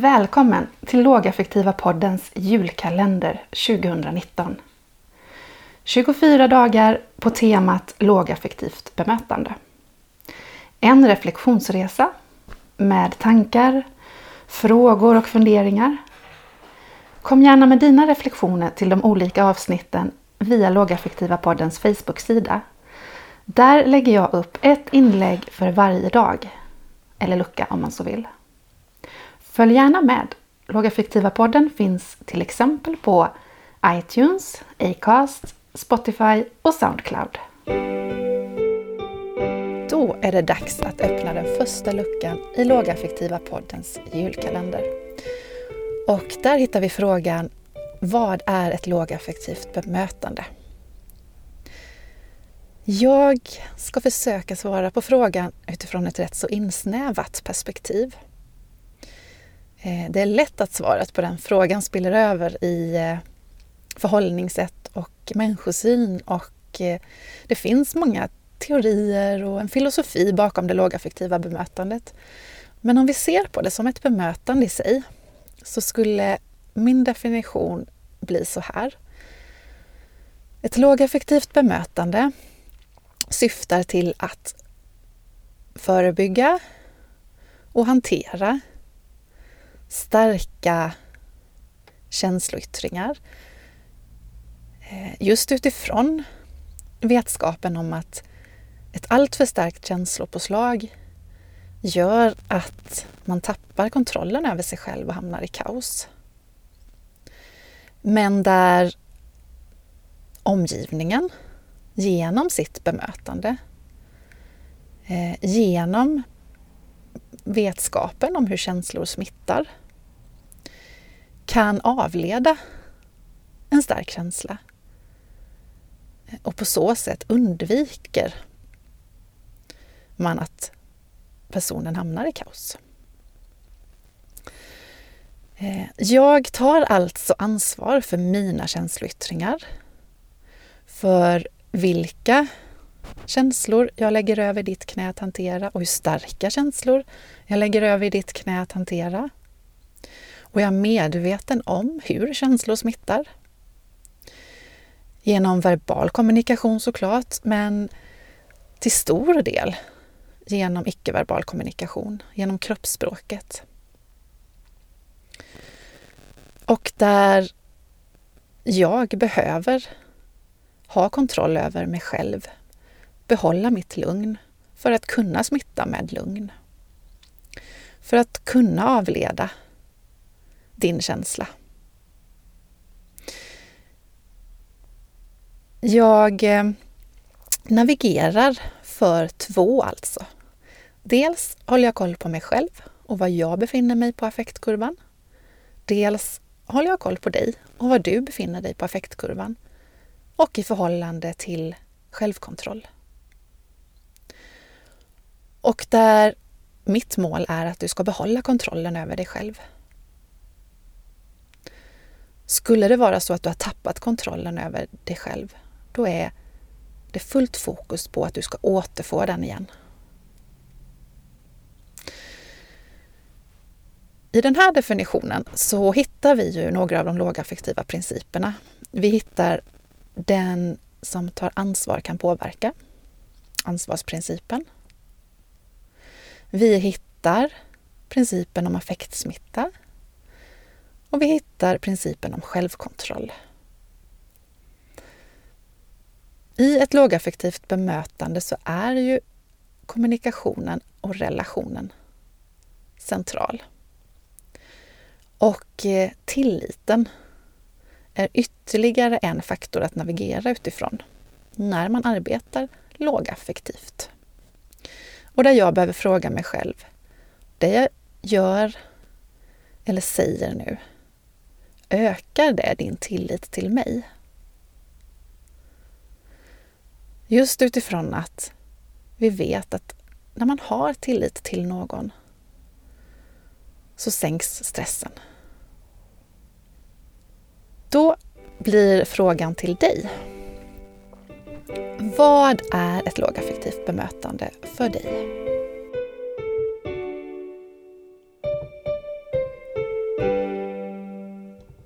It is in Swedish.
Välkommen till Lågaffektiva poddens julkalender 2019. 24 dagar på temat lågaffektivt bemötande. En reflektionsresa med tankar, frågor och funderingar. Kom gärna med dina reflektioner till de olika avsnitten via Lågaffektiva poddens Facebook-sida. Där lägger jag upp ett inlägg för varje dag, eller lucka om man så vill. Följ gärna med! Lågaffektiva podden finns till exempel på iTunes, Acast, Spotify och Soundcloud. Då är det dags att öppna den första luckan i Lågaffektiva poddens julkalender. Och där hittar vi frågan Vad är ett lågaffektivt bemötande? Jag ska försöka svara på frågan utifrån ett rätt så insnävat perspektiv. Eh, det är lätt att svaret på den frågan spiller över i eh, förhållningssätt och människosyn och eh, det finns många teorier och en filosofi bakom det lågaffektiva bemötandet. Men om vi ser på det som ett bemötande i sig så skulle min definition bli så här. Ett lågaffektivt bemötande syftar till att förebygga och hantera starka känsloyttringar. Eh, just utifrån vetskapen om att ett alltför starkt känslopåslag gör att man tappar kontrollen över sig själv och hamnar i kaos. Men där omgivningen genom sitt bemötande, eh, genom vetskapen om hur känslor smittar, kan avleda en stark känsla och på så sätt undviker man att personen hamnar i kaos. Eh, jag tar alltså ansvar för mina känsloyttringar, för vilka känslor jag lägger över ditt knä att hantera och hur starka känslor jag lägger över i ditt knä att hantera. Och jag är medveten om hur känslor smittar. Genom verbal kommunikation såklart, men till stor del genom icke-verbal kommunikation, genom kroppsspråket. Och där jag behöver ha kontroll över mig själv, behålla mitt lugn för att kunna smitta med lugn. För att kunna avleda din känsla. Jag eh, navigerar för två alltså. Dels håller jag koll på mig själv och var jag befinner mig på affektkurvan. Dels håller jag koll på dig och var du befinner dig på affektkurvan och i förhållande till självkontroll. Och där mitt mål är att du ska behålla kontrollen över dig själv. Skulle det vara så att du har tappat kontrollen över dig själv, då är det fullt fokus på att du ska återfå den igen. I den här definitionen så hittar vi ju några av de lågaffektiva principerna. Vi hittar den som tar ansvar kan påverka, ansvarsprincipen. Vi hittar principen om affektsmitta och vi hittar principen om självkontroll. I ett lågaffektivt bemötande så är ju kommunikationen och relationen central. Och eh, tilliten är ytterligare en faktor att navigera utifrån när man arbetar lågaffektivt. Och där jag behöver fråga mig själv, det jag gör eller säger nu, ökar det din tillit till mig? Just utifrån att vi vet att när man har tillit till någon så sänks stressen. Då blir frågan till dig. Vad är ett lågaffektivt bemötande för dig?